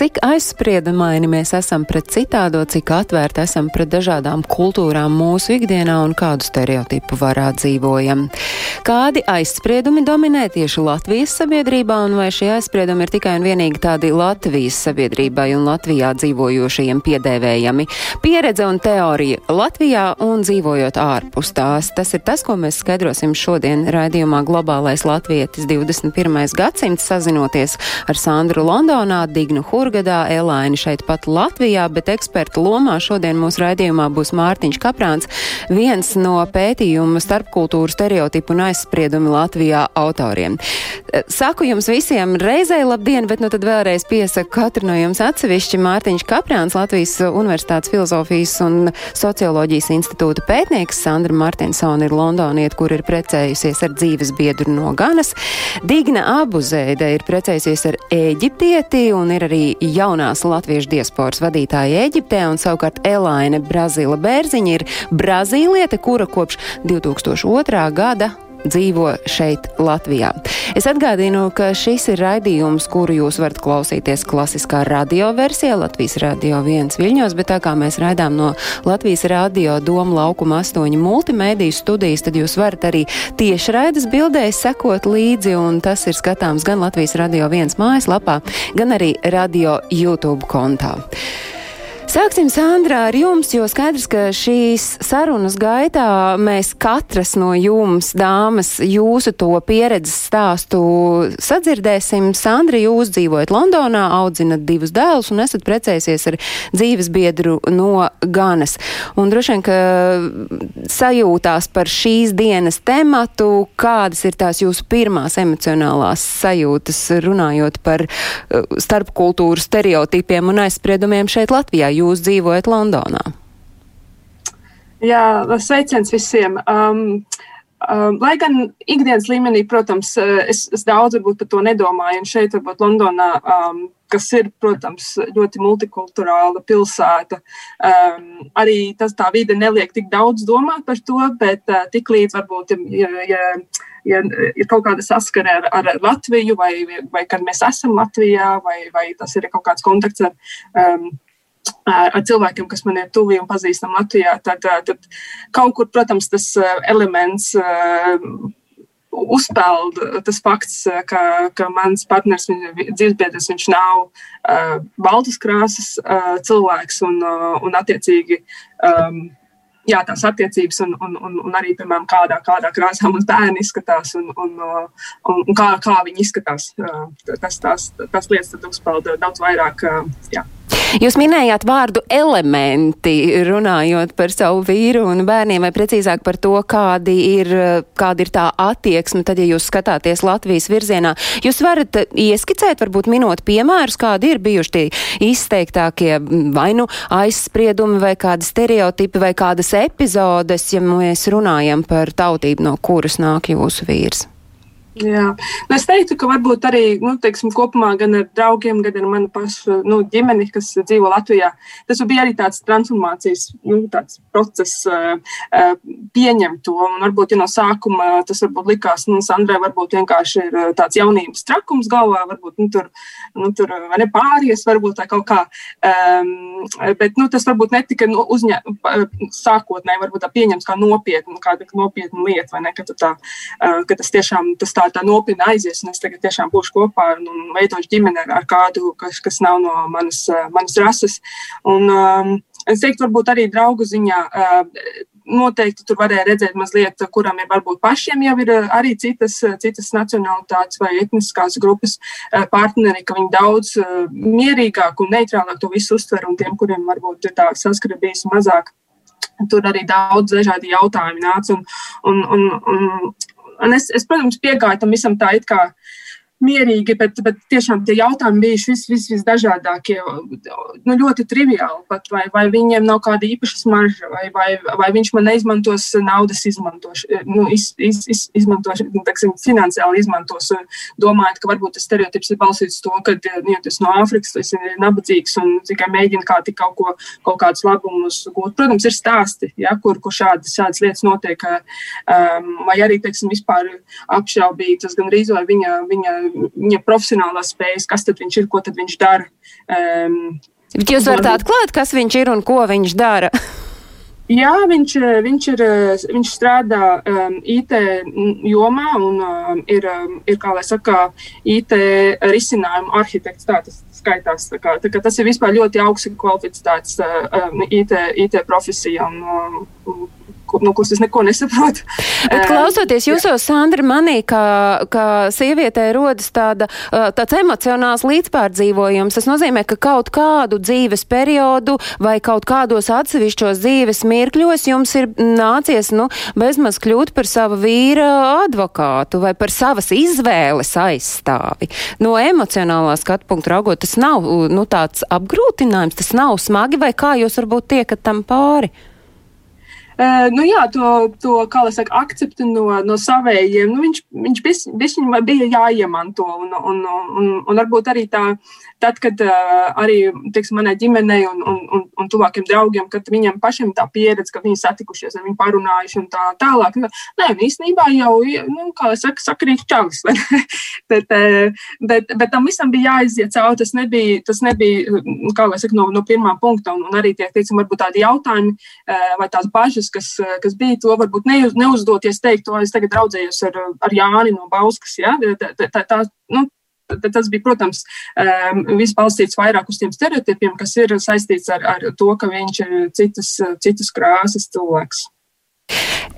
Cik aizspriedumaini mēs esam pret citādo, cik atvērti esam pret dažādām kultūrām mūsu ikdienā un kādu stereotipu varā dzīvojam. Kādi aizspriedumi dominē tieši Latvijas sabiedrībā, un vai šie aizspriedumi ir tikai un vienīgi tādi Latvijas sabiedrībai un Latvijā dzīvojošajiem piedēvējami? Pieredze un teorija Latvijā un dzīvojot ārpus tās. Tas ir tas, ko mēs skaidrosim šodien raidījumā Globālais Latvietis 21. gadsimts, sazinoties ar Sandru Londonā, Dignu Hurgadā, Elaini šeit pat Latvijā, bet eksperta lomā šodien mūsu raidījumā būs Mārtiņš Kaprāns, viens no pētījuma starpkultūru stereotipu un aizspriedumi Latvijā autoriem. Saku jums visiem reizē labdien, bet nu tad vēlreiz piesaku katru no jums atsevišķi Mārtiņš Kaprāns, Latvijas Universitātes filozofijas un socioloģijas institūta pētnieks, Sandra Martinsona ir Londoniet, kur ir precējusies ar dzīves biedru no Ganas. Digna Abuzēde ir precējusies ar Ēģiptieti un ir arī jaunās latviešu diasporas vadītāja Ēģiptē, un savukārt Elaine Brazila Bērziņa ir brazīliete, kura kopš 2002. gada dzīvo šeit, Latvijā. Es atgādinu, ka šis ir raidījums, kuru jūs varat klausīties klasiskā radioversijā Latvijas radio viens viļņos, bet tā kā mēs raidām no Latvijas radio Doma laukuma astoņu multimēdiju studijas, tad jūs varat arī tieši raidas bildēs sekot līdzi, un tas ir skatāms gan Latvijas radio viens mājaslapā, gan arī radio YouTube kontā. Sāksim, Sandra, ar jums, jo skaidrs, ka šīs sarunas gaitā mēs katras no jums, dāmas, jūsu to pieredzes stāstu sadzirdēsim. Sandra, jūs dzīvojat Londonā, audzinat divus dēlus un esat precējusies ar dzīves biedru no Ganas. Un droši vien, ka sajūtās par šīs dienas tematu, kādas ir tās jūsu pirmās emocionālās sajūtas runājot par uh, starpkultūru stereotipiem un aizspriedumiem šeit Latvijā jūs dzīvojat Londonā? Jā, sveiciens visiem. Um, um, lai gan ikdienas līmenī, protams, es, es daudz varbūt par to nedomāju, un šeit, varbūt Londonā, um, kas ir, protams, ļoti multikulturāla pilsēta, um, arī tas tā vide neliek tik daudz domāt par to, bet uh, tik līdz varbūt, ja, ja, ja ir kaut kāda saskara ar, ar Latviju, vai, vai kad mēs esam Latvijā, vai, vai tas ir kaut kāds kontakts ar. Um, ar cilvēkiem, kas man ir tuvi un pazīstami Latvijā, tad, tad kaut kur, protams, tas elements uzpeld tas fakts, ka, ka mans partners, dzīvesbiedrs, viņš nav uh, baltas krāsas uh, cilvēks un, uh, un attiecīgi. Um, Jā, tās attiecības, un, un, un, un arī, piemēram, kādā, kādā krāsā mums bērni izskatās, un, un, un, un kā, kā viņi izskatās. Tas, tās, tās lietas uzpeld daudz vairāk. Jā. Jūs minējāt vārdu elementi, runājot par savu vīru un bērniem, vai precīzāk par to, kādi ir, kāda ir tā attieksme, tad, ja jūs skatāties Latvijas virzienā. Jūs varat ieskicēt, varbūt minot piemērus, kādi ir bijuši tie izteiktākie vai nu aizspriedumi, vai kādi stereotipi, vai kādas epizodes, ja mēs runājam par tautību, no kuras nāk jūsu vīrs. Jā, nu es teiktu, ka varbūt arī nu, teiksim, kopumā gan ar draugiem, gan ar manu pašu nu, ģimeni, kas dzīvo Latvijā, tas bija arī tāds transformācijas nu, tāds process, uh, pieņemt to. Un varbūt ja no sākuma tas varbūt likās, nu, Sandrai varbūt vienkārši ir tāds jaunības trakums galvā, varbūt nu, tur, nu, tur ne pāries, varbūt tā kaut kā. Um, bet nu, tas varbūt netika nu, uzņemts sākotnēji, varbūt tā pieņems kā nopietnu, kā nopietnu lietu, vai ne, ka, tā, uh, ka tas tiešām tas tā, tā nopietni aizies, un es tagad tiešām būšu kopā un, un veidošu ģimeni ar, kādu, kas, kas nav no manas, manas rases. Un, um, es teiktu, varbūt arī draugu ziņā. Uh, Noteikti tur varēja redzēt, mazliet, kuram ir varbūt pašiem jau ir arī citas, citas nacionālitātes vai etniskās grupas partneri, ka viņi daudz mierīgāk un neitrālāk to visu uztver, un tiem, kuriem varbūt ir tā saskara bijis mazāk, tur arī daudz dažādi jautājumi nāca. Un, un, un, un, Un es, es, protams, piegāju tam visam tā, it kā mierīgi, bet, bet tiešām tie jautājumi bijuši vis, vis, visdažādākie. Nu, ļoti triviāli pat, vai, vai viņiem nav kāda īpaša smarža, vai, vai, vai viņš man neizmantos naudas izmantošanu, nu, iz, iz, iz, izmantošanu, nu, teksim, finansiāli izmantos, domājot, ka varbūt tas stereotips ir balstīts to, ka ja tas no Āfrikas, tas ir nabadzīgs un tikai mēģina kā tik kaut ko, kaut kādus labumus gūt. Protams, ir stāsti, ja, kur, kur šādas, šādas lietas notiek, um, vai arī, teiksim, vispār apšaubītas gan rīz vai viņa, viņa viņa profesionālās spējas, kas tad viņš ir, ko tad viņš dara. Um, Bet jūs varat atklāt, kas viņš ir un ko viņš dara? Jā, viņš, viņš, ir, viņš strādā um, IT jomā un um, ir, um, ir, kā lai saka, IT risinājumu arhitekts. Tā tas skaitās. Tā kā, tā tas ir vispār ļoti augsts kvalificēts um, IT, IT profesija. Un, um, no kuras es neko nesaprotu. Bet, klausoties jūsos, Sandra, manī, kā, kā sievietē rodas tāda, tāds emocionāls līdzpārdzīvojums. Tas nozīmē, ka kaut kādu dzīves periodu vai kaut kādos atsevišķos dzīves mirkļos jums ir nācies, nu, bezmaz kļūt par sava vīra advokātu vai par savas izvēles aizstāvi. No emocionālā skatu punktu raugot, tas nav, nu, tāds apgrūtinājums, tas nav smagi vai kā jūs varbūt tiekat tam pāri? Uh, nu, jā, to, to kā lai saka, akceptu no, no savējiem, nu, viņš, viņš bišķiņ bija jāiemanto. Un, un, un, un varbūt arī tā, tad, kad uh, arī, teiksim, manai ģimenei un, un, un, un tuvākiem draugiem, kad viņiem pašiem tā pieredze, ka viņi satikušies ar viņu parunājuši un tā tālāk. Nu, nē, īstenībā jau, nu, kā lai saka, sakarīgi čalis. bet, bet, bet tam visam bija jāiziet cauri. Tas nebija, tas nebija, kā lai saka, no, no pirmā punkta. Un, un arī tie, teiksim, varbūt tādi jautājumi vai tās bažas, kas, kas bija, to varbūt neuz, neuzdoties teikt, to es tagad draudzējos ar, ar Jāni no Bauskas. Ja? Tā, tā, tā, nu, Tas bija, protams, viss balstīts vairāk uz tiem stereotipiem, kas ir saistīts ar, ar to, ka viņš ir citas, citas krāsas cilvēks.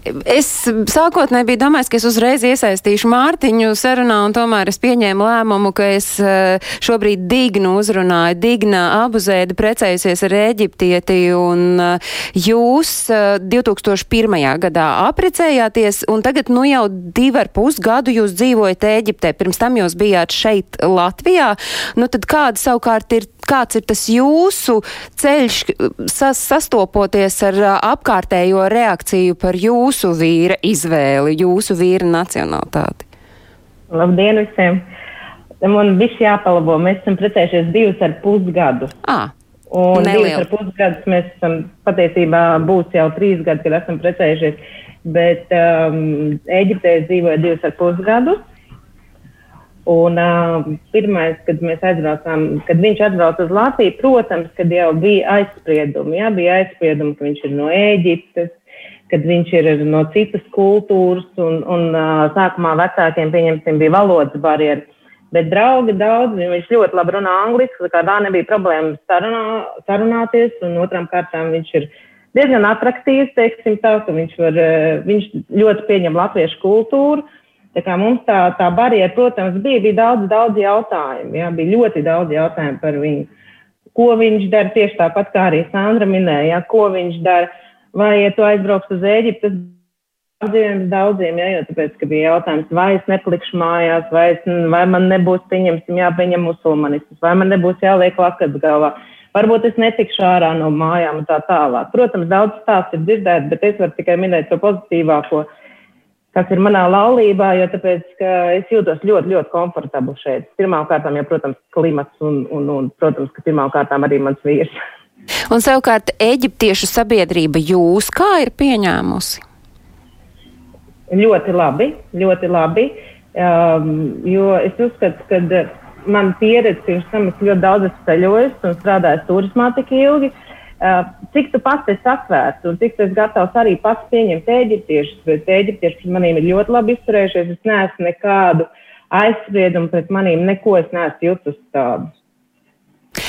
Es sākotnēji biju domājis, ka es uzreiz iesaistīšu Mārtiņu sarunā, un tomēr es pieņēmu lēmumu, ka es eh, šobrīd Dignu uzrunāju. Digna abuzēda precējusies ar Eģiptieti, un eh, jūs 2001. Eh, gadā aprecējāties, un tagad nu jau divi ar pus gadu jūs dzīvojat Eģiptē. Pirms tam jūs bijāt šeit Latvijā. Nu tad kāda savukārt ir kāds ir tas jūsu ceļš sas, sastopoties ar apkārtējo reakciju par jūsu vīra izvēli, jūsu vīra nacionalitāti? Labdien visiem! Man viss jāpalabo. Mēs esam precējušies divus ar pusgadu. Ah, un nelielu. divus ar pusgadus mēs esam patiesībā būs jau trīs gadi, kad esam precējušies. Bet um, Eģiptē dzīvoja divus ar pusgadus. Un uh, pirmais, kad mēs aizbraucām, kad viņš atbrauca uz Latviju, protams, kad jau bija aizspriedumi, jā, bija aizspriedumi, ka viņš ir no Ēģiptes, kad viņš ir no citas kultūras, un, un uh, sākumā vecākiem, pieņemsim, bija valodas barjeras. Bet draugi daudz, viņš ļoti labi runā angliski, tā kā tā nebija problēma sarunā, sarunāties, un otram kārtām viņš ir diezgan atraktīvs, teiksim tā, ka viņš var, viņš ļoti pieņem latviešu kultūru, Tā kā mums tā, tā barjera, protams, bija, bija daudz, daudz jautājumu. Jā, bija ļoti daudz jautājumu par viņu. Ko viņš dara tieši tāpat, kā arī Sandra minēja, jā, ko viņš dara. Vai, ja tu aizbrauks uz Ēģiptu, tas daudziem, daudziem, jā, jo tāpēc, ka bija jautājums, vai es nepalikšu mājās, vai, es, vai man nebūs, pieņemsim, jāpieņem musulmanistus, vai man nebūs jāliek lakats galvā. Varbūt es netikšu ārā no mājām un tā tālāk. Protams, daudz stāstu ir dzirdēts, bet es varu tikai minēt to pozitīvāko. Uh, kas ir manā laulībā, jo tāpēc, es jūtos ļoti, ļoti komfortabli šeit. Pirmkārt, jau, protams, klimats un, un, un protams, ka pirmkārt arī mans vīrs. Un savukārt eģiptiešu sabiedrība jūs kā ir pieņēmusi? Ļoti labi, ļoti labi. Um, jo es uzskatu, ka man pieredze pirms tam es ļoti daudz esmu ceļojis un strādājis turismā tik ilgi. Uh, Uh, cik tu pats esi atvērts un cik tu esi gatavs arī pats pieņemt eģiptiešus, bet eģiptieši pret manīm ir ļoti labi izturējušies. Es neesmu nekādu aizspriedumu pret manīm, neko es neesmu jutus tādu.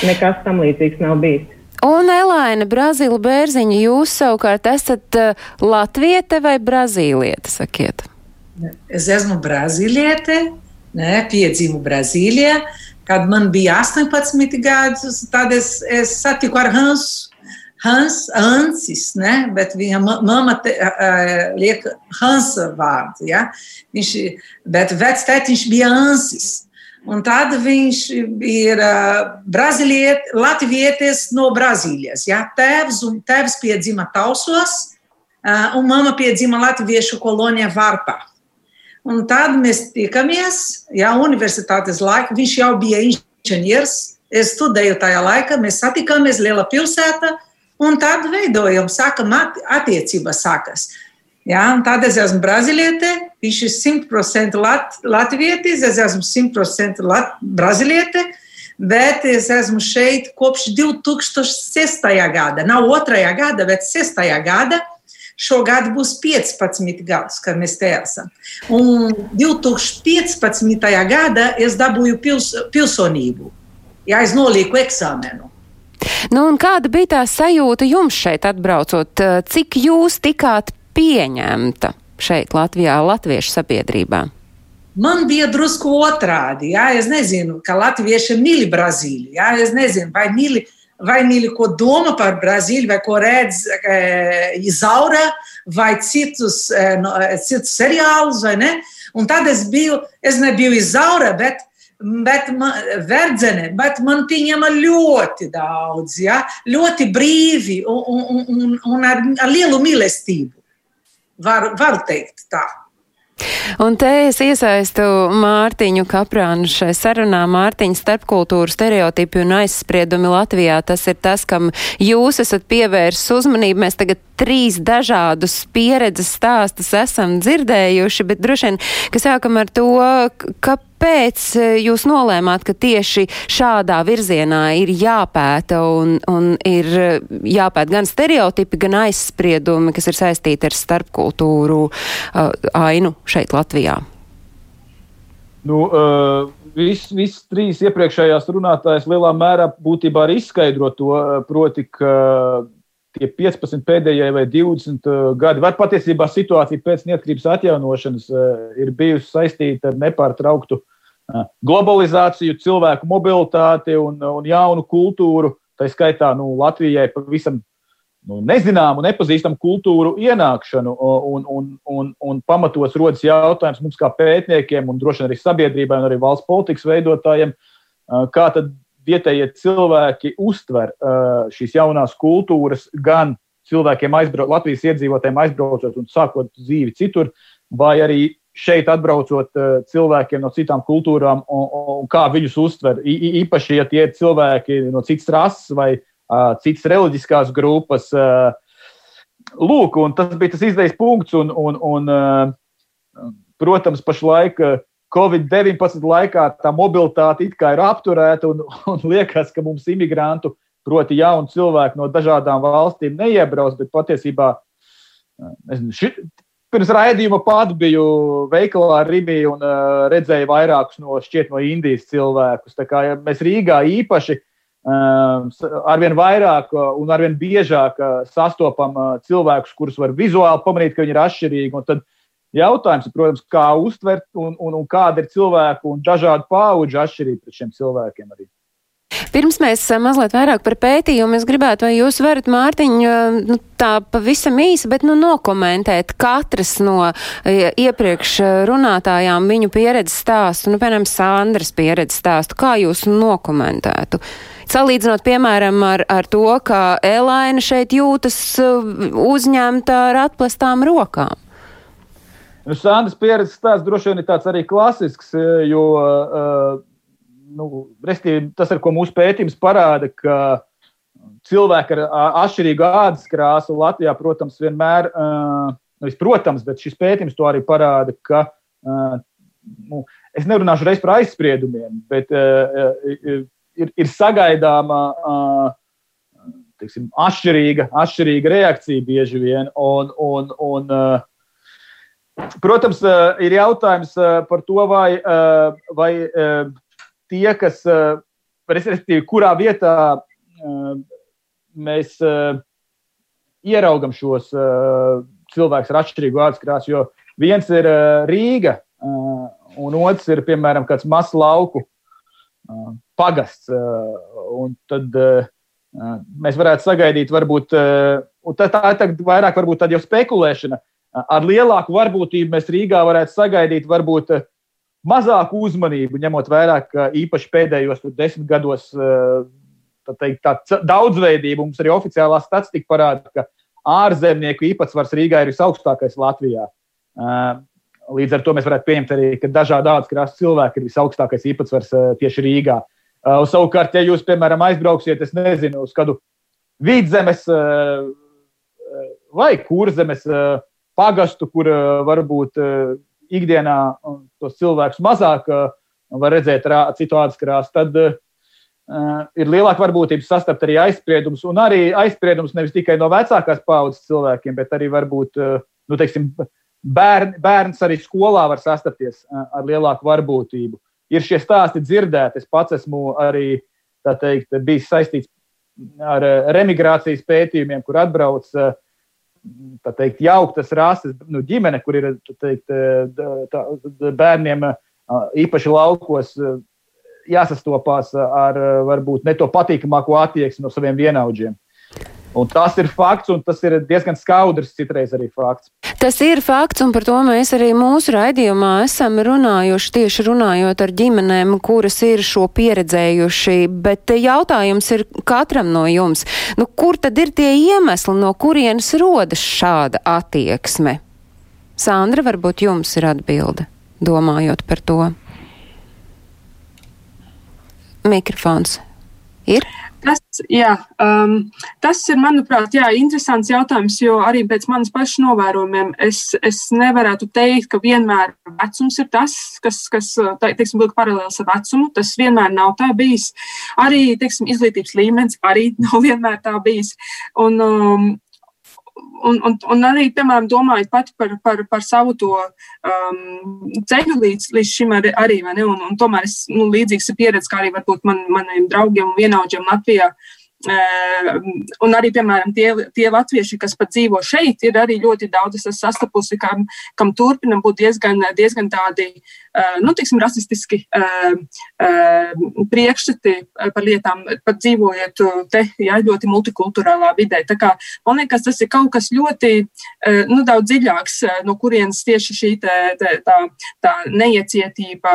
Nekas tam līdzīgs nav bijis. Un Elaina Brazīla Bērziņa, jūs savukārt esat uh, latviete vai brazīliete, sakiet? Es esmu brazīliete, ne, piedzimu Brazīlijā. Kad man bija 18 gadus, tad es, es satiku ar Hansu. Hans antes, né? Bet viņa mamma te, uh, liek Hansa vārdu, ja? Viņš, bet vectētiņš bija ansis. Un tad viņš ir uh, Brazīliet, Latvijas no Brazīlijas. Ja? Tēvs, un, tēvs piedzima Tausos, uh, un mamma piedzima Latviešu kolonijā Varpā. Un tad mēs tikamies, ja universitātes laikā viņš jau bija inženieris. Es studēju tajā laikā, mēs satikāmies liela pilsētā, un tad veidojam, sākam attiecības sākas. Ja, tad es esmu brazīliete, viņš ir 100% lat, latvietis, es esmu 100% lat, brazīliete, bet es esmu šeit kopš 2006. gada. Nav otrajā gada, bet 6. gada. Šogad būs 15 gadus, kad mēs te esam. Un 2015. gadā es dabūju pils, pilsonību, ja es nolieku eksāmenu. Nu, kāda bija tā sajūta jums šeit atbraucot? Cik jūs tikāt pieņemta šeit Latvijā, latviešu sabiedrībā? Man bija drusku otrādi. Jā, es nezinu, ka latvieši mīl Brazīliju. Jā, es nezinu, vai mīl, vai mīl ko domā par Brazīliju, vai ko redz e, Izaura, vai citus, e, no, citus seriālus, vai ne. Un tad es biju, es nebiju Izaura, bet bet man, verdzene, bet man pieņēma ļoti daudz, ja? ļoti brīvi un, un, un, un ar, ar lielu mīlestību. Varu, varu teikt tā. Un te es iesaistu Mārtiņu Kaprānu šai sarunā. Mārtiņa starpkultūru stereotipi un aizspriedumi Latvijā. Tas ir tas, kam jūs esat pievērsis uzmanību. Mēs tagad trīs dažādus pieredzes stāstus esam dzirdējuši, bet droši vien, ka sākam ar to, kāpēc jūs nolēmāt, ka tieši šādā virzienā ir jāpēta un, un ir jāpēta gan stereotipi, gan aizspriedumi, kas ir saistīti ar starpkultūru uh, ainu šeit Latvijā? Nu, uh... Viss vis trīs iepriekšējās runātājas lielā mērā būtībā arī izskaidro to, proti, ka tie 15 pēdējie vai 20 uh, gadi, vai patiesībā situācija pēc neatkarības atjaunošanas ir bijusi saistīta ar nepārtrauktu uh, globalizāciju, cilvēku mobilitāti un, un jaunu kultūru. Tā skaitā nu, Latvijai pavisam nu, nezināmu, nepazīstamu kultūru ienākšanu. Un, un, un, un pamatos rodas jautājums mums, kā pētniekiem, un droši vien arī sabiedrībai, un arī valsts politikas veidotājiem, kā tad vietējie cilvēki uztver šīs jaunās kultūras, gan cilvēkiem, aizbrauc, Latvijas iedzīvotājiem aizbraucot un sākot dzīvi citur, vai arī šeit atbraucot cilvēkiem no citām kultūrām, un, un kā viņus uztver. I, īpaši, ja tie ir cilvēki no citas rases vai citas reliģiskās grupas. Lūk, tas bija tas izdejas punkts, un, un, un protams, pašlaik Covid-19 laikā tā mobilitāte ir apturēta, un, un liekas, ka mums imigrantu, proti, jaunu cilvēku no dažādām valstīm neiebrauc, bet patiesībā nezinu, ši, pirms raidījuma pats biju veikalā Rīgā un uh, redzēju vairākus no, no Indijas cilvēkus. Tā kā ja mēs Rīgā īpaši uh, arvien vairāk un arvien biežāk sastopam uh, cilvēkus, kurus var vizuāli pamanīt, ka viņi ir atšķirīgi. Tad Jautājums ir, protams, kā uztvert un, un, un kāda ir cilvēku un dažādu pauģu atšķirība pret šiem cilvēkiem arī. Pirms mēs eh, mazliet vairāk par pētījumu, es gribētu, vai jūs varat, Mārtiņ, eh, nu, tā pavisam īsi, bet nu nokomentēt katras no eh, iepriekš runātājām viņu pieredzes stāstu, nu, piemēram, Sandras pieredzes stāstu. Kā jūs nokomentētu? Salīdzinot, piemēram, ar, ar to, ka Elaina šeit jūtas uzņemta ar atplestām rokām. Nu, Sandras pieredzes stāsts droši vien ir tāds arī klasisks, jo uh, nu, tas, ar ko mūsu pētījums parāda, ka cilvēki ar atšķirīgu ādas krāsu Latvijā, protams, vienmēr, nevis protams, bet šis pētījums to arī parāda, ka nu, es nerunāšu reiz par aizspriedumiem, bet ir, ir sagaidāma teiksim, atšķirīga, atšķirīga reakcija bieži vien. Un, un, un, Protams, ir jautājums par to, vai, vai tie, kas, respektīvi, kurā vietā mēs ieraugam šos cilvēkus ar atšķirīgu vārdu krāsu. Jo viens ir Rīga, un otrs ir, piemēram, kāds mazs lauku pagasts. Un tad mēs varētu sagaidīt, varbūt, un tā, tā ir vairāk varbūt jau spekulēšana ar lielāku varbūtību mēs Rīgā varētu sagaidīt varbūt mazāku uzmanību, ņemot vērā, ka īpaši pēdējos desmit gados tā teikt, tā daudzveidība mums arī oficiālā statistika parāda, ka ārzemnieku īpatsvars Rīgā ir visaugstākais Latvijā. Līdz ar to mēs varētu pieņemt arī, ka dažādi ātrās cilvēki ir visaugstākais īpatsvars tieši Rīgā. Savukārt, ja jūs, piemēram, aizbrauksiet, es nezinu, uz kādu vidzemes vai kurzemes pagastu, kur varbūt ikdienā tos cilvēkus mazāk var redzēt citu ādas krāsu, tad uh, ir lielāka varbūtība sastapt arī aizspriedumus. Un arī aizspriedumus nevis tikai no vecākās paudzes cilvēkiem, bet arī varbūt uh, nu, teiksim, bērn, bērns arī skolā var sastapties uh, ar lielāku varbūtību. Ir šie stāsti dzirdēti. Es pats esmu arī teikt, bijis saistīts ar remigrācijas pētījumiem, kur atbrauc uh, teikt, jauktas rases nu, ģimene, kur ir teikt, tā, bērniem īpaši laukos jāsastopās ar varbūt ne to patīkamāko attieksmi no saviem vienaudžiem. Un tas ir fakts, un tas ir diezgan skaudrs, citreiz arī fakts. Tas ir fakts, un par to mēs arī mūsu raidījumā esam runājuši, tieši runājot ar ģimenēm, kuras ir šo pieredzējuši. Bet jautājums ir katram no jums, nu, kur tad ir tie iemesli, no kurienes rodas šāda attieksme? Sandra, varbūt jums ir atbilde, domājot par to. Mikrofons ir? Tas, jā, um, tas ir, manuprāt, jā, interesants jautājums, jo arī pēc manas pašas novērojumiem es, es nevarētu teikt, ka vienmēr vecums ir tas, kas, kas teiksim, būtu paralēls ar vecumu. Tas vienmēr nav tā bijis. Arī teiksim, izglītības līmenis arī nav vienmēr tā bijis. Un, um, un, un, un arī, piemēram, domājot pati par, par, par savu to um, ceļu līdz, līdz šim arī, arī ne, un, un tomēr es, nu, līdzīgs ir pieredze, kā arī varbūt man, maniem draugiem un vienaudžiem Latvijā. Uh, un arī, piemēram, tie, tie latvieši, kas pat dzīvo šeit, ir arī ļoti daudz. Sastapusi, kam, kam turpinam būt diezgan, diezgan tādi uh, Eh, nu, tiksim, rasistiski eh, eh, priekšstati par lietām, pat dzīvojot te, ja, ļoti multikulturālā vidē. Tā kā, man liekas, tas ir kaut kas ļoti nu, daudz dziļāks, no kurienes tieši šī te, te, tā, tā neiecietība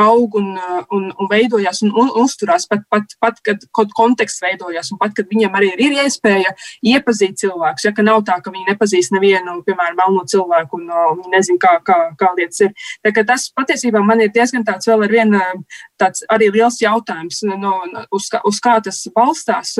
aug un, un, un veidojās un, un uzturās pat, pat, pat, kad kaut konteksts veidojās un pat, kad viņiem arī ir iespēja iepazīt cilvēkus, ja, nav tā, ka viņi nepazīst nevienu, piemēram, melno cilvēku un viņi nezin, kā, kā, kā lietas ir. Tā, tas patiesībā man ir diezgan tāds vēl ar vienu tāds arī liels jautājums, no, uz, kā, uz kā tas balstās,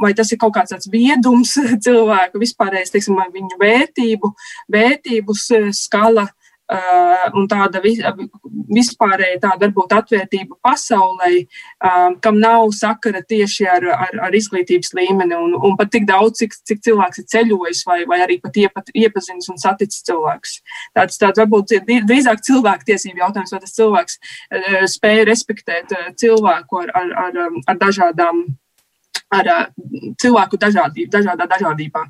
vai tas ir kaut kāds tāds viedums cilvēku vispārējais, teiksim, viņu vērtību, vērtības skala. Uh, un tāda vispārēja tāda varbūt atvērtība pasaulē, uh, kam nav sakara tieši ar, ar, ar izglītības līmeni un, un pat tik daudz, cik, cik cilvēks ir ceļojis vai, vai arī pat iepat, iepazinis un saticis cilvēks. Tāds, tāds varbūt drīzāk cilvēktiesību jautājums, vai tas cilvēks uh, spēja respektēt cilvēku ar, ar, ar, ar dažādām, ar cilvēku dažādību, dažādā dažādībā.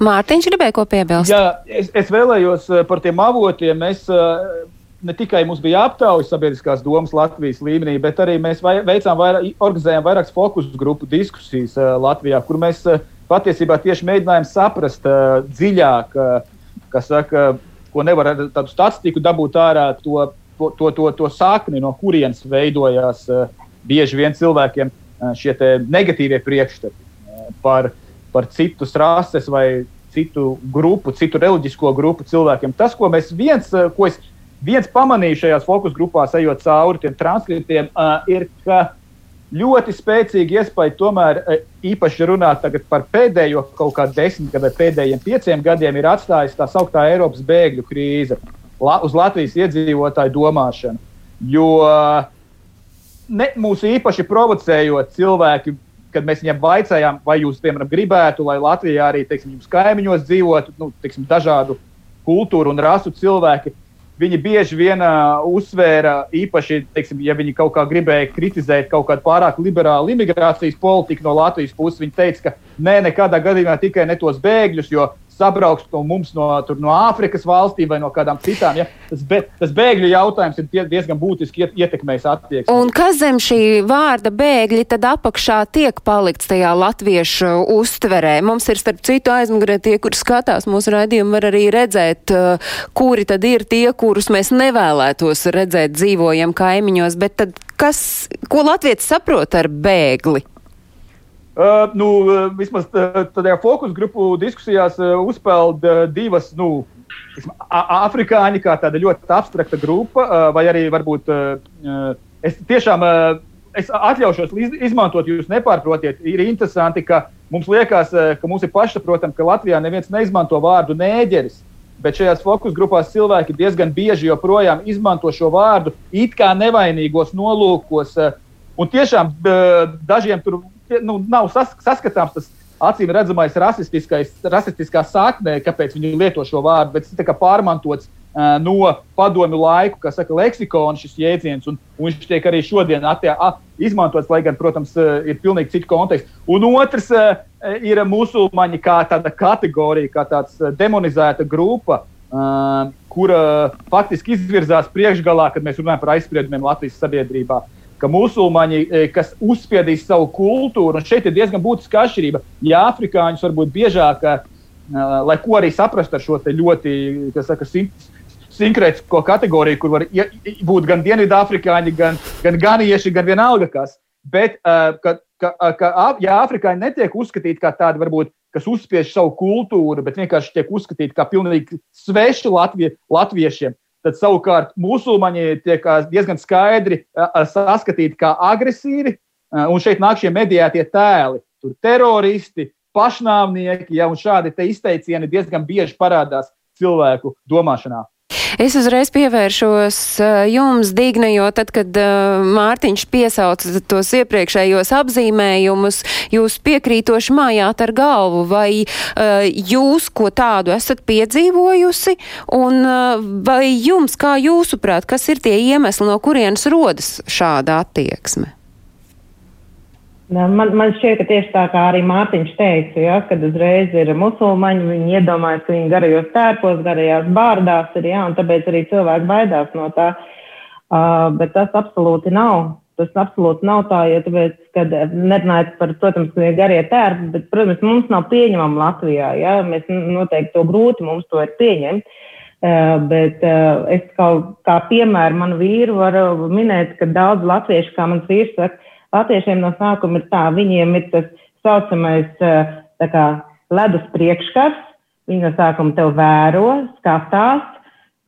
Mārtiņš gribēja ko piebilst? Jā, es, es vēlējos eh, par tiem avotiem. Mēs, eh, ne tikai mums bija aptaujas sabiedriskās domas Latvijas līmenī, bet arī mēs veicām vairāk, organizējām vairākas fokus grupu diskusijas eh, Latvijā, kur mēs patiesībā tieši mēģinājām saprast dziļāk, kas saka, ko nevar ar tādu statistiku dabūt ārā, to, to, to, to, to sakni, no kurienes veidojās bieži vien cilvēkiem šie negatīvie priekšstati par par citus rases vai citu grupu, citu reliģisko grupu cilvēkiem. Tas, ko mēs viens, eh, ko es viens pamanīju šajās fokus grupās, ejot cauri tiem transkriptiem, uh, ir, ka ļoti spēcīgi iespēja tomēr uh, īpaši runāt par pēdējo kaut kādu desmit gadu vai pēdējiem pieciem gadiem ir atstājusi tā sauktā Eiropas bēgļu krīze uz Latvijas iedzīvotāju domāšanu. Jo ne, mūsu īpaši provocējot cilvēki kad mēs viņiem vaicājām, vai jūs, piemēram, gribētu, lai Latvijā arī teiksim, kaimiņos dzīvotu nu, teiksim, dažādu kultūru un rasu cilvēki. Viņi bieži vien uh, uzsvēra, īpaši, teiksim, ja viņi kaut kā gribēja kritizēt kaut kādu pārāk liberālu imigrācijas politiku no Latvijas puses, viņi teica, ka nē, nekādā gadījumā tikai ne tos bēgļus, jo sabrauks no mums no, tur, no Āfrikas valstīm vai no kādām citām. Ja? Tas, be, tas bēgļu jautājums ir diezgan būtiski ietekmējis attieksmi. Un kas zem šī vārda bēgļi tad apakšā tiek palikts tajā latviešu uztverē? Mums ir starp citu aizmugurē tie, kur skatās mūsu raidījumu, var arī redzēt, uh, kuri tad ir tie, kurus mēs nevēlētos redzēt dzīvojam kaimiņos, bet tad kas, ko latvieši saprot ar bēgli? Uh, nu, vismaz tādā fokus grupu diskusijās uh, uzpeld uh, divas, nu, afrikāņi kā tāda ļoti abstrakta grupa, uh, vai arī varbūt uh, es tiešām uh, es atļaušos izmantot, jūs nepārprotiet. Ir interesanti, ka mums liekas, ka mums ir pašsaprotami, ka Latvijā neviens neizmanto vārdu nēģeris. Bet šajās fokus grupās cilvēki diezgan bieži joprojām izmanto šo vārdu it kā nevainīgos nolūkos. Un tiešām dažiem tur nu, nav sas, saskatāms tas acīm redzamais rasistiskā saknē, kāpēc viņi lieto šo vārdu, bet tas ir pārmantots uh, no padomju laiku, kas saka, leksikona šis jēdziens, un, un viņš tiek arī šodien attie, a, izmantots, lai gan, protams, uh, ir pilnīgi cits konteksts. Un otrs uh, ir musulmaņi kā tāda kategorija, kā tāds demonizēta grupa. Uh, kura faktiski izvirzās priekšgalā, kad mēs runājam par aizspriedumiem Latvijas sabiedrībā. Uh, ka musulmaņi, e, kas uzspiedīs savu kultūru, un šeit ir diezgan būtiska atšķirība. Ja afrikāņus varbūt biežāk, e, lai ko arī saprastu ar šo ļoti, kas saka, sinkrētisko kategoriju, kur var būt gan dienvidāfrikāņi, gan, gan ganieši, gan vienalga kas. Bet, e, ka, ka, ka, ja afrikāņi netiek uzskatīti kā tādi, varbūt, kas uzspiež savu kultūru, bet vienkārši tiek uzskatīti kā pilnīgi sveši Latvie, latviešiem, Tad savukārt musulmaņi tiek diezgan skaidri saskatīti kā agresīvi, un šeit nāk šie mediētie tēli. Tur teroristi, pašnāvnieki, ja, un šādi izteicieni diezgan bieži parādās cilvēku domāšanā. Es uzreiz pievēršos eh, jums, Digna, jo tad, kad uh, Mārtiņš piesauca tos iepriekšējos apzīmējumus, jūs piekrītoši mājāt ar galvu, vai uh, jūs ko tādu esat piedzīvojusi, un vai jums, kā jūsuprāt, kas ir tie iemesli, no kurienes rodas šāda attieksme? Man, man šķiet, ka tieši tā kā arī Mārtiņš teica, ja, kad uzreiz ir musulmaņi, viņi iedomājas, ka viņi garajos tērpos, garajās bārdās ir, ja, un tāpēc arī cilvēki baidās no tā. Uh, bet tas absolūti nav. Tas absolūti nav tā, ja tāpēc, kad nerunājot par, protams, garie tērpi, bet, protams, mums nav pieņemama Latvijā, ja, mēs noteikti to grūti mums to ir pieņemt. Uh, bet uh, es kaut kā piemēru manu vīru varu minēt, ka daudz latviešu, kā mans vīrs saka, Latviešiem no sākuma ir tā, viņiem ir tas saucamais tā kā ledus priekškars, viņi no sākuma tev vēro, skatās.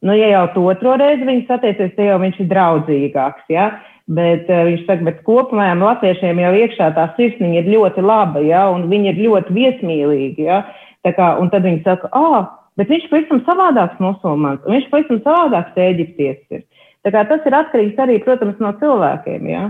Nu, ja jau to otro reizi viņi satiecies, tad jau viņš ir draudzīgāks, ja? Bet uh, viņš saka, bet kopumā latviešiem jau iekšā tā sirsniņa ir ļoti laba, ja? Un viņi ir ļoti viesmīlīgi, ja? Tā kā, un tad viņi saka, ah, bet viņš pavisam savādāks musulmanis, un viņš pavisam savādāks eģiptietis ir. Tā kā tas ir atkarīgs arī, protams, no cilvēkiem, ja?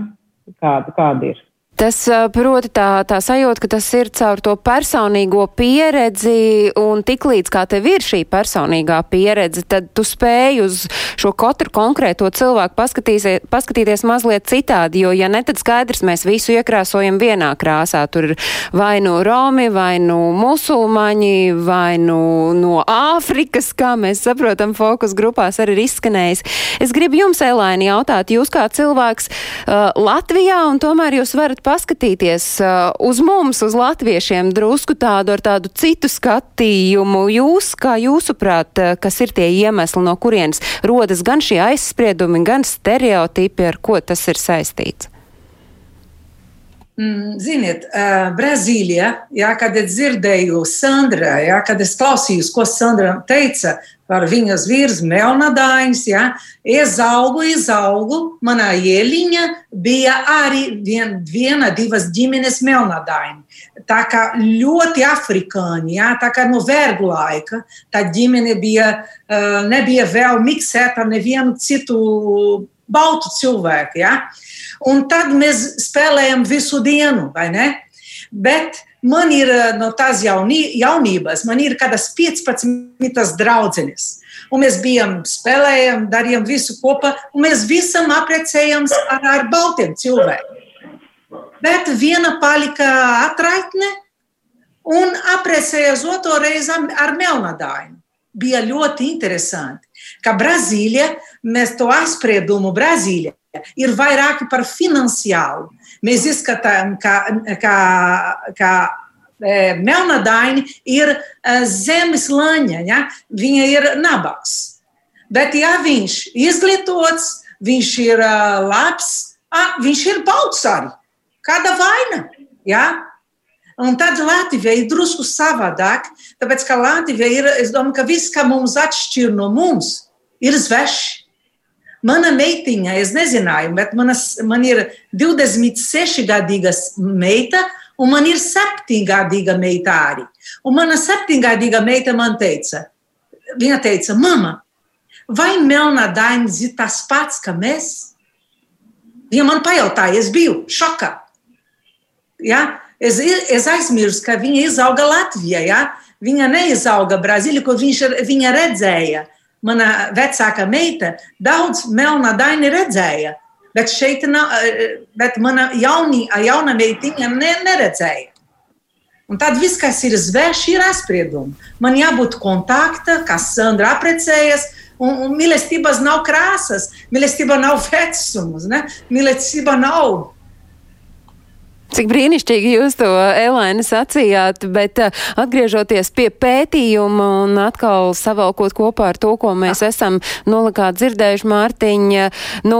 Kāda, kāda ir. Tas proti tā, tā sajūta, ka tas ir caur to personīgo pieredzi, un tiklīdz kā tev ir šī personīgā pieredze, tad tu spēj uz šo katru konkrēto cilvēku paskatīties mazliet citādi, jo, ja ne, tad skaidrs, mēs visu iekrāsojam vienā krāsā. Tur ir vai nu Romi, vai nu musulmaņi, vai nu no Āfrikas, kā mēs saprotam, fokus grupās arī ir izskanējis. Es gribu jums, Elaini, jautāt, jūs kā cilvēks uh, Latvijā, un tomēr jūs varat paskatīties uh, uz mums, uz latviešiem, drusku tādu ar tādu citu skatījumu. Jūs, kā jūsuprāt, uh, kas ir tie iemesli, no kurienes rodas gan šie aizspriedumi, gan stereotipi, ar ko tas ir saistīts? Mm, ziniet, uh, Brazīlijā, jā, kad es dzirdēju Sandra, jā, kad es klausījos, ko Sandra teica par viņas vīrs Melnadainis, jā, izaugu, izaugu, manā ieliņa bija arī vien, viena, divas ģimenes Melnadaini. Tā kā ļoti afrikāņi, jā, tā kā no vergu laika, tā ģimene bija, uh, nebija vēl miksēta nevienu citu baltu cilvēku, jā. Ja? Un tad mēs spēlējam visu dienu, vai ne? Bet man ir eh, no tās jaunī, jaunības, man ir kādas 15 draudzenes. Un mēs bijām, spēlējām, darījām visu kopā, un mēs visam apprecējām ar, ar baltiem cilvēkiem. Bet viena palika atraitne, un aprecējās otro reizi ar Melnadainu. Bija ļoti interesanti, ka Brazīlija, mēs to aizspriedumu Brazīlijā, ir vairāk par finansiālu. Mēs izskatām, ka, ka, ka e, Melnadaini ir e, zemes laņa, ja? viņa ir nabaks. Bet, ja viņš ir izglītots, viņš ir uh, labs, ah, viņš ir balts arī. Kāda vaina? Ja? Un tad Latvija ir drusku savādāk, tāpēc ka Latvija ir, es domāju, ka viss, kas mums atšķir no mums, ir svešs. Mana meitiņa, es nezināju, bet manas, man ir 26 gadīga meita, un man ir 7 gadīga meita arī. Un mana 7 gadīga meita man teica, viņa teica, mama, vai melnā daina ir tas pats, kā mēs? Viņa man pajautāja, es biju šokā. Ja? Es, es aizmirsu, ka viņa izauga Latvijā. Ja? Viņa neizauga Brazīlijā, ko viņš, viņa redzēja. Mana vecākā meita daudz melnā daini redzēja, bet šeit nav, bet mana jauni, jauna meitiņa ne, neredzēja. Un tad viss, kas ir zvērš, ir aizspriedumi. Man jābūt kontakta, kas Sandra aprecējas, un, un mīlestības nav krāsas, mīlestība nav vecums, ne? mīlestība nav Cik brīnišķīgi jūs to, Elēna, sacījāt, bet uh, atgriežoties pie pētījuma un atkal savalkot kopā ar to, ko mēs esam nolikā dzirdējuši, Mārtiņa, nu,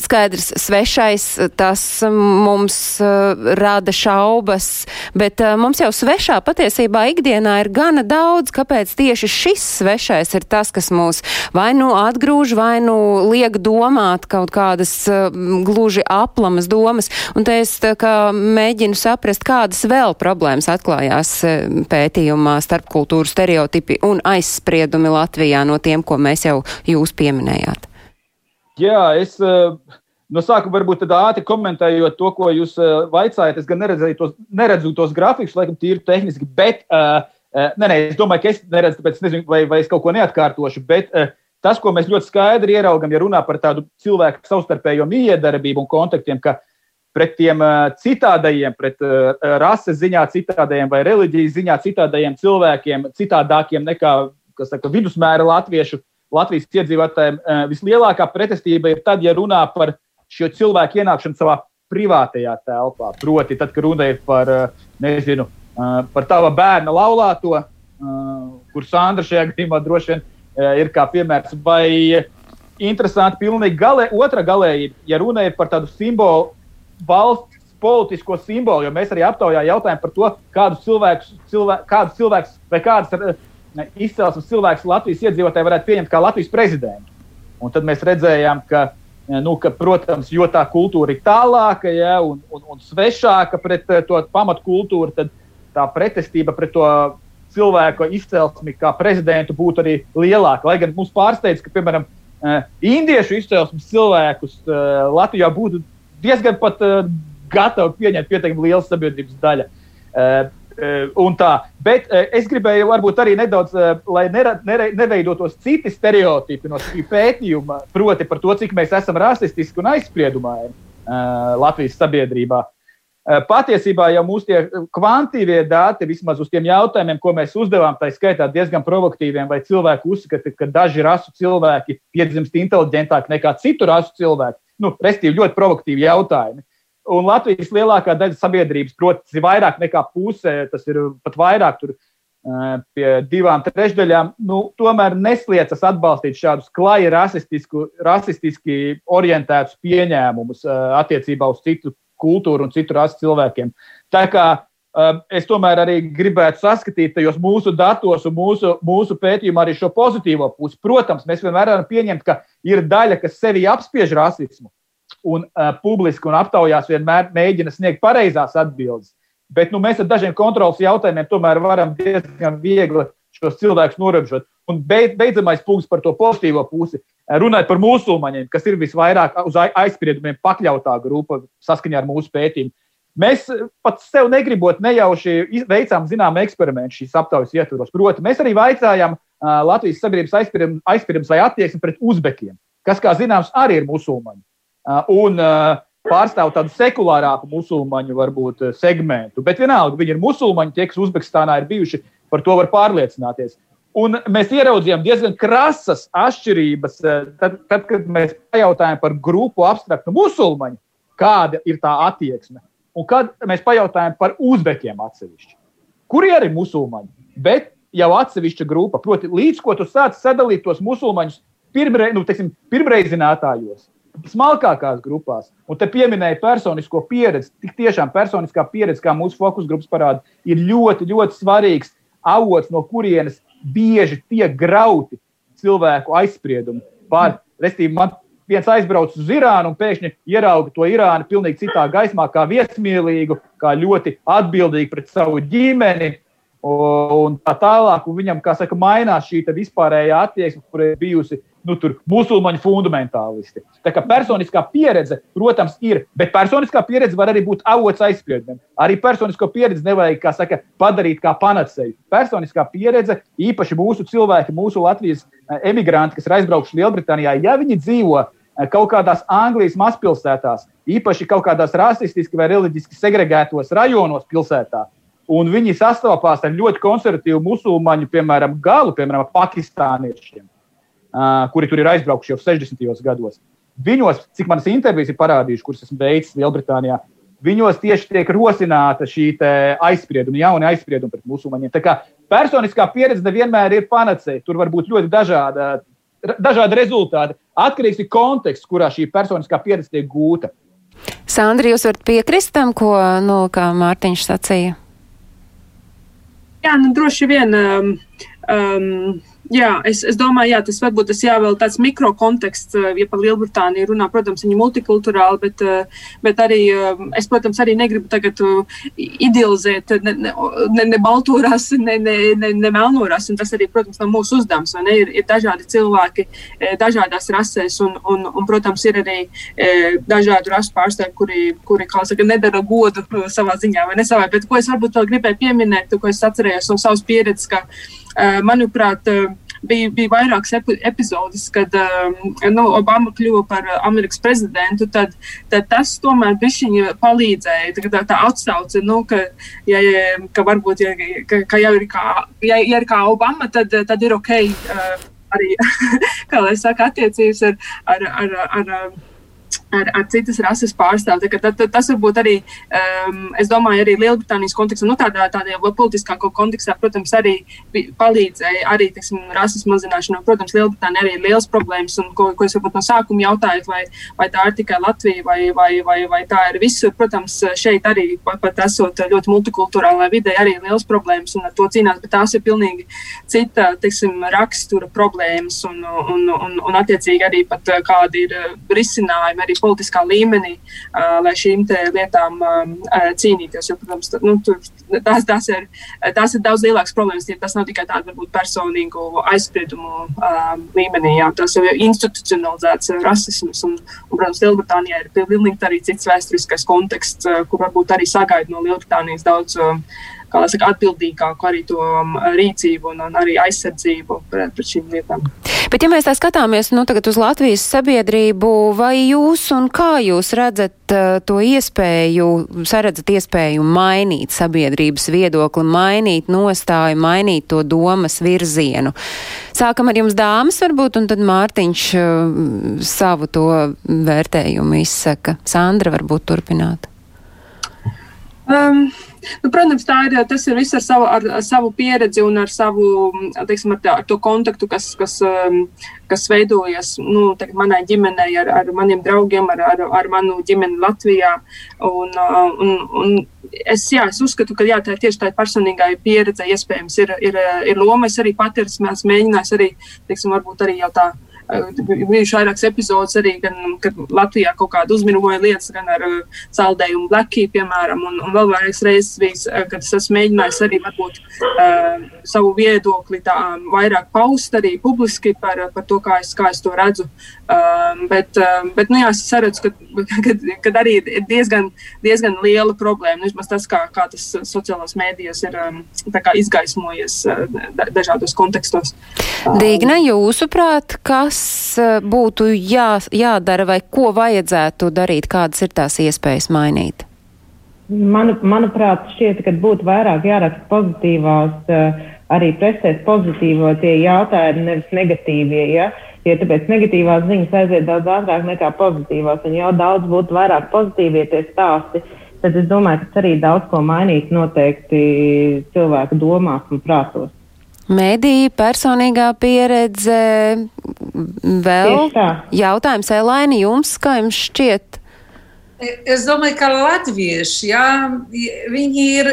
skaidrs, svešais, tas mums uh, rada šaubas, bet uh, mums jau svešā patiesībā ikdienā ir gana daudz, kāpēc tieši šis svešais ir tas, kas mūs vai nu atgrūž, vai nu liek domāt kaut kādas gluži aplamas domas. Un te es tā kā mēģinu saprast, kādas vēl problēmas atklājās e, pētījumā starpkultūru stereotipi un aizspriedumi Latvijā no tiem, ko mēs jau jūs pieminējāt. Jā, es e, no sākuma varbūt ātri komentējot to, ko jūs e, vaicājat. Es gan neredzēju tos, neredzu tos grafikus, laikam tīri tehniski, bet uh, nē, nē, es domāju, ka es neredzu, tāpēc nezinu, vai, vai es kaut ko neatkārtošu. Bet, uh, Tas, ko mēs ļoti skaidri ieraugam, ja runā par tādu cilvēku savstarpējo miedarbību un kontaktiem, ka pret tiem citādajiem, pret rases ziņā citādajiem vai reliģijas ziņā citādajiem cilvēkiem, citādākiem nekā saka, vidusmēra latviešu, Latvijas iedzīvotājiem. Vislielākā pretestība ir tad, ja runā par šo cilvēku ienākšanu savā privātajā telpā. Proti, tad, kad runa ir par, nezinu, par tava bērna laulāto, kur Sandra šajā gadījumā droši vien ir kā piemērs, vai interesanti, pilnīgi galē, otra galējība, ja runa ir par tādu simbolu valsts politisko simbolu, jo mēs arī aptaujā jautājām par to, kādus cilvēkus, cilvē, kādus cilvēkus vai kādas izcelsmes cilvēkus Latvijas iedzīvotāji varētu pieņemt kā Latvijas prezidentu. Un tad mēs redzējām, ka, nu, ka protams, jo tā kultūra ir tālāka ja, un, un, un svešāka pret eh, to pamatkultūru, tad tā pretestība pret to cilvēku izcelsmi kā prezidentu būtu arī lielāka. Lai gan mums pārsteidz, ka, piemēram, eh, indiešu izcelsmes cilvēkus eh, Latvijā būtu diezgan pat uh, gatavi pieņemt pietiekami liela sabiedrības daļa. Uh, Un tā, bet es gribēju varbūt arī nedaudz, lai nera, nere, neveidotos citi stereotipi no šī pētījuma, proti par to, cik mēs esam rasistiski un aizspriedumaini Latvijas sabiedrībā. Patiesībā jau mūsu kvantīvie dati, vismaz uz tiem jautājumiem, ko mēs uzdevām, tā skaitā diezgan provokatīviem, vai cilvēki uzskata, ka daži rasu cilvēki piedzimst inteliģentāki nekā citu rasu cilvēki nu, restīvi ļoti provokatīvi jautājumi. Un Latvijas lielākā daļa sabiedrības, protams, ir vairāk nekā puse, tas ir pat vairāk, tur pie divām trešdaļām, nu, tomēr nesliecas atbalstīt šādus klaji rasistiski orientētus pieņēmumus attiecībā uz citu kultūru un citu rasu cilvēkiem. Tā kā es tomēr arī gribētu saskatīt tajos mūsu datos un mūsu, mūsu pētījumā arī šo pozitīvo pusi. Protams, mēs vienmēr varam pieņemt, ka ir daļa, kas sevi apspiež rasismu un uh, publiski un aptaujās vienmēr mēģina sniegt pareizās atbildes. Bet nu, mēs ar dažiem kontrols jautājumiem tomēr varam diezgan viegli šos cilvēkus norobežot. Un beid, beidzamais punkts par to pozitīvo pusi. Runājot par musulmaņiem, kas ir visvairāk uz aizspriedumiem pakļautā grupa saskaņā ar mūsu pētījumu. Mēs pat sev negribot nejauši veicām zināmu eksperimentu šīs aptaujas ietvaros. Proti, mēs arī vaicājām Latvijas sabiedrības aizspriedums vai attieksmi pret uzbekiem, kas, kā zināms, arī ir musulmaņi. Un pārstāv tādu sekulārāku musulmaņu varbūt, segmentu. Bet vienalga, viņi ir musulmaņi, tie, kas Uzbekistānā ir bijuši, par to var pārliecināties. Un mēs ieraudzījām diezgan krasas atšķirības, tad, tad kad mēs pajautājām par grupu abstraktu musulmaņu, kāda ir tā attieksme. Un kad mēs pajautājām par uzbekiem atsevišķi, kuri arī ir musulmaņi, bet jau atsevišķa grupa, proti, līdz ko tu sāc sadalīt tos musulmaņus pirmre, nu, teiksim, pirmreizinātājos, smalkākās grupās, un te pieminēja personisko pieredzi. Tik tiešām personiskā pieredze, kā mūsu fokus grupas parāda, ir ļoti, ļoti svarīgs avots, no kurienes bieži tiek grauti cilvēku aizspriedumi par, restīvi, man viens aizbrauc uz Irānu un pēkšņi ierauga to Irānu pilnīgi citā gaismā, kā viesmīlīgu, kā ļoti atbildīgu pret savu ģimeni. Un tā tālāk, un viņam, kā saka, mainās šī vispārējā attieksme, kur ir bijusi nu, musulmaņu fundamentālisti. Tā kā personiskā pieredze, protams, ir, bet personiskā pieredze var arī būt avots aizspriedumiem. Arī personisko pieredzi nevajag, kā saka, padarīt kā panacēju. Personiskā pieredze, īpaši mūsu cilvēki, mūsu Latvijas eh, emigranti, kas ir aizbraukuši Lielbritānijā, ja viņi dzīvo kaut kādās Anglijas mazpilsētās, īpaši kaut kādās rasistiski vai reliģiski segregētos rajonos pilsētā, un viņi sastopās ar ļoti konservatīvu musulmaņu, piemēram, galu, piemēram, pakistāniešiem, kuri tur ir aizbraukuši jau 60. gados. Viņos, cik manas intervijas ir parādījušas, kuras esmu veicis Lielbritānijā, viņos tieši tiek rosināta šī aizsprieduma, jauna aizsprieduma pret musulmaņiem. Tā kā personiskā pieredze nevienmēr ir panacēja. Tur var būt ļoti dažāda, dažādi rezultāti. Atkarīgs no konteksta, kurā šī personiskā pieredze tiek gūta. Sandra, jūs varat piekrist tam, ko nu, Mārtiņš sacīja? Jā, nu, droši vien. Um, um, Jā, es, es domāju, jā, tas varbūt tas jāvēl tāds mikrokonteksts, eh, ja par Lielbritāniju runā, protams, viņi ir multikulturāli, bet, eh, bet arī eh, es, protams, arī negribu tagad idealizēt ne, ne, ne, rasi, ne, ne, ne, ne melno rasi, un tas arī, protams, nav mūsu uzdevums, vai ne, ir, ir dažādi cilvēki dažādās rasēs, un, un, un protams, ir arī dažādu rasu pārstāvji, kuri, kuri, kā saka, nedara godu savā ziņā, vai ne savā, bet ko es varbūt vēl gribēju pieminēt, ko es atcerējos no savas pieredzes, ka manuprāt, eh, bija, bija vairākas epi, epizodes, kad eh, nu, Obama kļuva par Amerikas prezidentu, tad, tad tas tomēr viņa palīdzēja. Tā, tā atsauce, nu, ka, ja, ka varbūt, ja, ka, ka jau ir kā, ja, ja ir kā Obama, tad, tad ir ok. Arī, kā lai saka, attiecības ar, ar, ar, ar, ar ar, citas rases tad, tas varbūt arī, um, es domāju, arī Lielbritānijas kontekstā, nu, tādā, tādā politiskā kontekstā, protams, arī palīdzēja arī teiksim, rases mazināšanā. Protams, Lielbritānija arī ir liels problēmas, un ko, ko es varbūt no sākuma jautāju, vai, vai tā ir tikai Latvija, vai, vai, vai, vai tā ir visur. Protams, šeit arī pat, pat esot ļoti multikulturālā vidē, arī ir liels problēmas, un ar to cīnās, bet tās ir pilnīgi cita, teiksim, rakstura problēmas, un, un, un, un attiecīgi arī pat kādi ir risinājumi arī politiskā līmenī, lai šīm lietām cīnīties. Jo, protams, nu, tur, tās, tās, ir, tās ir daudz lielākas problēmas. Tas nav tikai tādu varbūt, personīgu aizspriedumu līmenī, jā, tas jau ir institucionalizēts rasisms. Un, un, protams, Lielbritānijā ir pilnīgi arī cits vēsturiskais konteksts, kur varbūt arī sagaida no Lielbritānijas daudz. Uh, saka, atbildīgāku arī to um, rīcību un, un arī aizsardzību pret, pret šīm lietām. Bet, ja mēs tā skatāmies nu, uz Latvijas sabiedrību, vai jūs un kā jūs redzat uh, to iespēju, saredzat iespēju mainīt sabiedrības viedokli, mainīt nostāju, mainīt to domas virzienu? Sākam ar jums dāmas varbūt, un tad Mārtiņš uh, savu to vērtējumu izsaka. Sandra varbūt turpināt. Um, Nu, protams, ir, tas ir viss ar savu, ar, ar savu pieredzi un ar savu teiksim, ar tā, ar to kontaktu, kas, kas, um, kas veidojas nu, teiksim, manai ģimenei, ar, ar maniem draugiem, ar, ar, ar manu ģimeni Latvijā. Un, uh, un, un es, jā, es uzskatu, ka jā, tā ir tieši tā personīgā pieredze, iespējams, ir, ir, ir loma. Es arī pati esmu mēģinājis arī, teiksim, varbūt arī jau tā bijuši vairākas epizodes arī, gan, kad Latvijā kaut kāda uzmirumoja lietas, gan ar uh, saldējumu blekī, piemēram, un, un vēl vairākas reizes bijis, kad es esmu mēģinājis arī varbūt uh, savu viedokli tā vairāk paust arī publiski par, par to, kā es, kā es to redzu. Um, bet, um, bet nu, jā, es redzu, ka kad, kad arī ir diezgan, diezgan liela problēma. Nu, vismaz tas, kā, kā tas sociālās mēdījos ir um, izgaismojies uh, dažādos kontekstos. Dīgna, jūsuprāt, kas kas būtu jā, jādara vai ko vajadzētu darīt, kādas ir tās iespējas mainīt? Manu, manuprāt, šķiet, ka būtu vairāk jāraksta pozitīvās, arī presēs pozitīvo tie jautājumi, nevis negatīvie. Ja? Jo tāpēc negatīvās ziņas aiziet daudz ātrāk nekā pozitīvās, un jau daudz būtu vairāk pozitīvie tie stāsti. Tad es domāju, ka tas arī daudz ko mainīs noteikti cilvēku domās un prātos. Mēdīja personīgā pieredze vēl jautājums Elaini jums, kā jums šķiet? Es domāju, ka latvieši, jā, viņi ir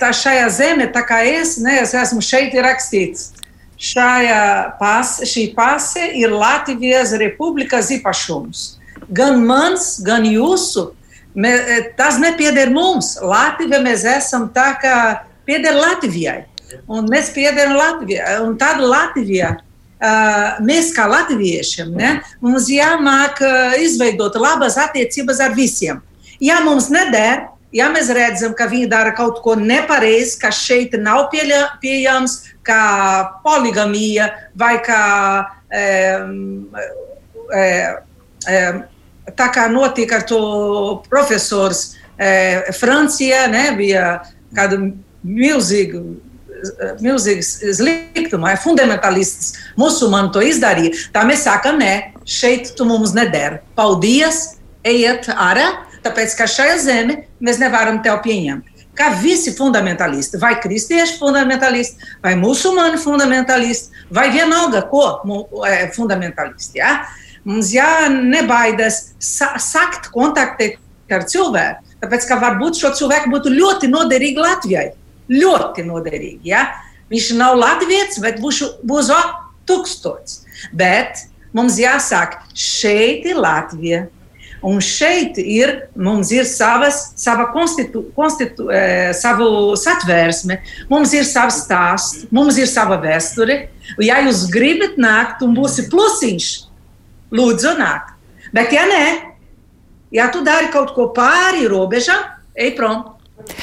tā šajā zemē, tā kā es, ne, es esmu šeit rakstīts. Šajā pas, šī pase ir Latvijas republikas īpašums. Gan mans, gan jūsu. Me, tas nepieder mums. Latvija mēs esam tā kā pieder Latvijai. Un mēs piederam Latvijai. Un tad Latvija mēs, kā latviešiem, ne, mums jāmāk izveidot labas attiecības ar visiem. Ja mums neder, ja mēs redzam, ka viņi dara kaut ko nepareizi, kas šeit nav pieļa, pieejams, kā poligamija vai kā um, um, tā kā notika ar to profesors um, Francijā, ne, bija kāda milzīga milzīgs sliktums, vai fundamentālists musulmaņi to izdarīja, tā mēs sakām, nē, šeit tu mums neder. Paldies, ejiet ārā, tāpēc ka šajā zemē mēs nevaram tevi pieņemt. Kā visi fundamentālisti, vai kristieši fundamentālisti, vai musulmaņi fundamentālisti, vai vienalga ko fundamentālisti. Ja? Mums jānebaidās sa sakt, kontaktēt ar cilvēku, tāpēc ka varbūt šo cilvēku būtu ļoti noderīgi Latvijai ļoti noderīgi. Ja? Viņš nav latviečs, bet būs, būs o, tūkstots. Bet mums jāsāk, šeit ir Latvija. Un šeit ir, mums ir savas, sava konstitu, konstitu, e, savu satvērsme, mums ir savs stāsts, mums ir sava vēsture. Ja jūs gribat nākt un būsi plusiņš, lūdzu, nākt. Bet, ja nē, ja tu dari kaut ko pāri robežām, ej prom.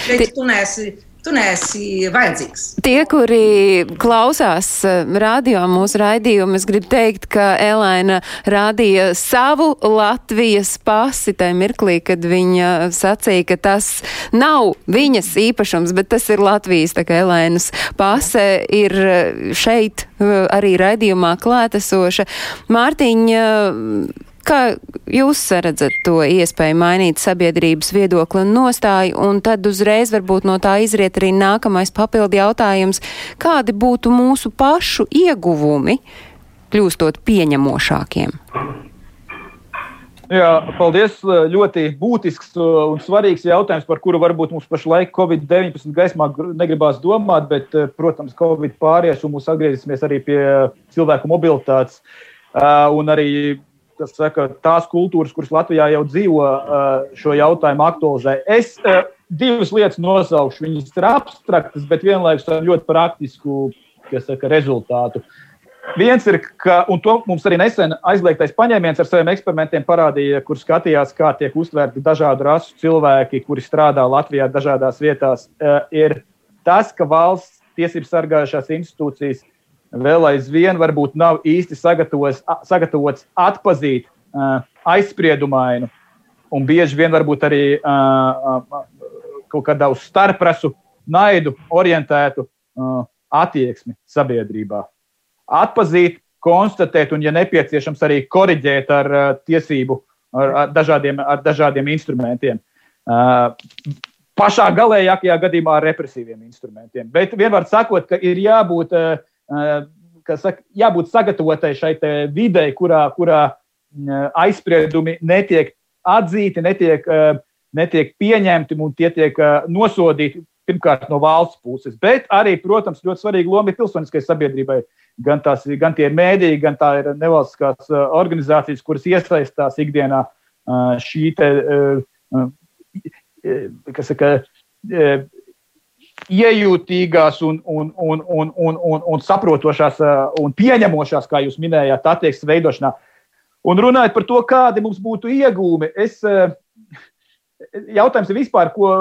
Šeit tu neesi tu neesi vajadzīgs. Tie, kuri klausās eh, radio mūsu raidījumu, es gribu teikt, ka Elēna rādīja savu Latvijas pasi tajā mirklī, kad viņa sacīja, ka tas nav viņas īpašums, bet tas ir Latvijas, tā kā Elēnas pase ir eh, šeit eh, arī raidījumā klātesoša. Mārtiņa, Kā jūs redzat to iespēju mainīt sabiedrības viedokli un nostāju, un tad uzreiz varbūt no tā izriet arī nākamais papildi jautājums, kādi būtu mūsu pašu ieguvumi, kļūstot pieņemošākiem? Jā, paldies. Ļoti būtisks un svarīgs jautājums, par kuru varbūt mums pašlaik Covid-19 gaismā negribās domāt, bet, protams, Covid pāries un mūs atgriezīsimies arī pie cilvēku mobilitātes. Un arī kas saka, tās kultūras, kuras Latvijā jau dzīvo, šo jautājumu aktualizē. Es divas lietas nosaukšu. Viņas ir abstraktas, bet vienlaikus ar ļoti praktisku saka, rezultātu. Viens ir, ka, un to mums arī nesen aizliegtais paņēmiens ar saviem eksperimentiem parādīja, kur skatījās, kā tiek uztvērti dažādu rasu cilvēki, kuri strādā Latvijā dažādās vietās, ir tas, ka valsts tiesību sargājušās institūcijas vēl aizvien varbūt nav īsti sagatavots, sagatavots atzīt uh, aizspriedumainu un bieži vien varbūt arī uh, uh, kaut kādā uz starprasu naidu orientētu uh, attieksmi sabiedrībā. Atpazīt, konstatēt un, ja nepieciešams, arī koriģēt ar uh, tiesību, ar, ar, dažādiem, ar dažādiem instrumentiem. Uh, pašā galējākajā gadījumā ar represīviem instrumentiem. Bet vienmēr sakot, ka ir jābūt uh, saka, jābūt sagatavotai šai videi, kurā, kurā aizspriedumi netiek atzīti, netiek, netiek pieņemti un tie tiek nosodīti pirmkārt no valsts puses. Bet arī, protams, ļoti svarīga loma ir pilsoniskai sabiedrībai. Gan, tās, gan tie ir mēdīji, gan tā ir nevalstiskās organizācijas, kuras iesaistās ikdienā šī te, saka, iejūtīgās un, un, un, un, un, un, un saprotošās un pieņemošās, kā jūs minējāt, attieksmes veidošanā. Un runājot par to, kādi mums būtu iegūmi, es, jautājums ir vispār, ko,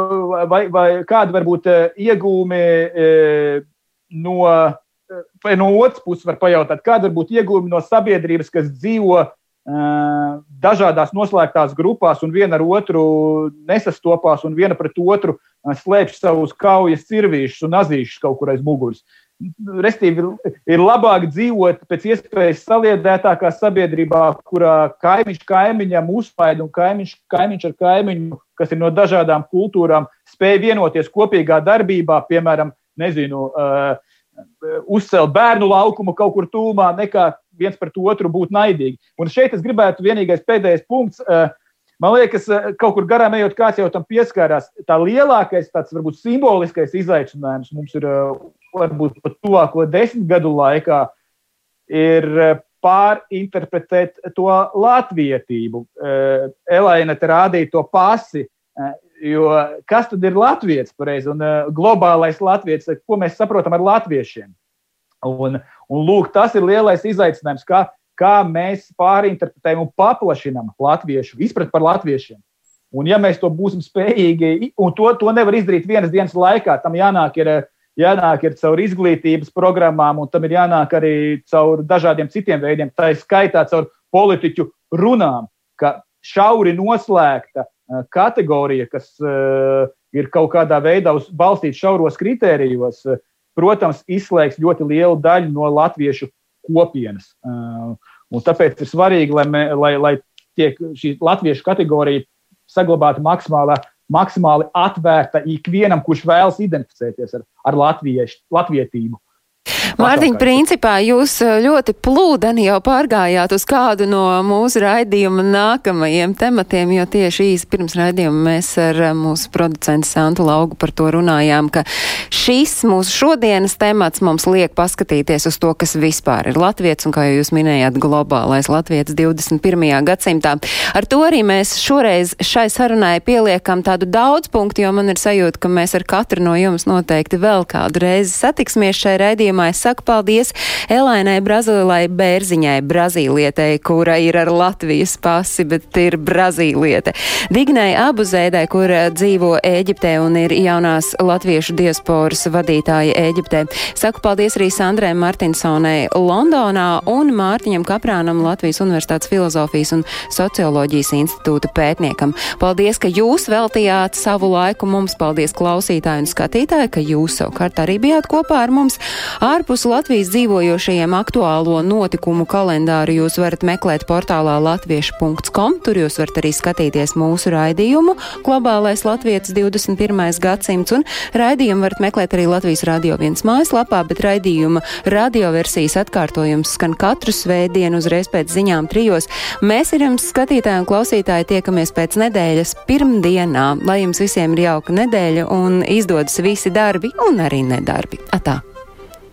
vai, vai kādi var būt iegūmi no no otras puses var pajautāt, kāda var būt iegūmi no sabiedrības, kas dzīvo dažādās noslēgtās grupās un viena ar otru nesastopās un viena pret otru slēpj savus kaujas cirvīšus un azīšus kaut kur aiz muguras. Restīvi ir labāk dzīvot pēc iespējas saliedētākā sabiedrībā, kurā kaimiņš kaimiņam uzspaida un kaimiņš, kaimiņš ar kaimiņu, kas ir no dažādām kultūrām, spēj vienoties kopīgā darbībā, piemēram, nezinu, uh, uzcelt bērnu laukumu kaut kur tūmā, nekā viens pret otru būt naidīgi. Un šeit es gribētu vienīgais pēdējais punkts. Uh, Man liekas, kaut kur garām ejot, kāds jau tam pieskārās. Tā lielākais, tāds varbūt simboliskais izaicinājums mums ir varbūt pat tuvāko desmit gadu laikā, ir pārinterpretēt to latvietību. Elaina te rādīja to pasi, Jo kas tad ir Latvijas pareizi un globālais Latvijas, ko mēs saprotam ar latviešiem? Un, un lūk, tas ir lielais izaicinājums, kā, kā mēs pārinterpretējam un paplašinām latviešu izpratni par latviešiem. Un ja mēs to būsim spējīgi, un to, to nevar izdarīt vienas dienas laikā, tam jānāk ir, jānāk ir caur izglītības programmām, un tam ir jānāk arī caur dažādiem citiem veidiem, tā ir skaitā caur politiķu runām, ka šauri noslēgta Eh, kategorija, kas eh, ir kaut kādā veidā balstīta šauros kritērijos, eh, protams, izslēgs ļoti lielu daļu no latviešu kopienas. Un tāpēc ir svarīgi, lai, me, lai, lai tiek šī latviešu kategorija saglabāta maksimāli, maksimāli atvērta ikvienam, kurš vēlas identificēties ar, ar latviešu, latvietību. Mārtiņ, principā jūs eh, ļoti plūdeni jau pārgājāt uz kādu no mūsu raidījuma nākamajiem tematiem, jo tieši īsi pirms raidījuma mēs ar eh, mūsu producentu Santu Laugu par to runājām, ka šis mūsu šodienas temats mums liek paskatīties uz to, kas vispār ir latviets un, kā jūs minējāt, globālais latviets 21. gadsimtā. Ar to arī mēs šoreiz šai sarunai pieliekam tādu daudz punktu, jo man ir sajūta, ka mēs ar katru no jums noteikti vēl kādu reizi satiksimies šai raidījumā. Saku paldies Elainai Brazilai Bērziņai, Brazīlietei, kura ir ar Latvijas pasi, bet ir Brazīliete. Dignai Abuzēdai, kur dzīvo Ēģiptē un ir jaunās latviešu diasporas vadītāja Ēģiptē. Saku paldies arī Sandrē Martinsonai Londonā un Mārtiņam Kaprānam Latvijas Universitātes filozofijas un socioloģijas institūta pētniekam. Paldies, ka jūs veltījāt savu laiku mums. Paldies klausītāji un skatītāji, ka jūs savukārt arī bijāt kopā ar mums. Ārpus Ārpus Latvijas dzīvojošajiem aktuālo notikumu kalendāru jūs varat meklēt portālā latviešu.com. Tur jūs varat arī skatīties mūsu raidījumu Globālais Latvijas 21. gadsimts, un raidījumu varat meklēt arī Latvijas radio viens mājaslapā, bet raidījuma radioversijas atkārtojums skan katru svētdienu uzreiz pēc ziņām trijos. Mēs ar jums skatītāji un klausītāji tiekamies pēc nedēļas pirmdienā. Lai jums visiem ir jauka nedēļa un izdodas visi darbi un arī nedarbi. Atā!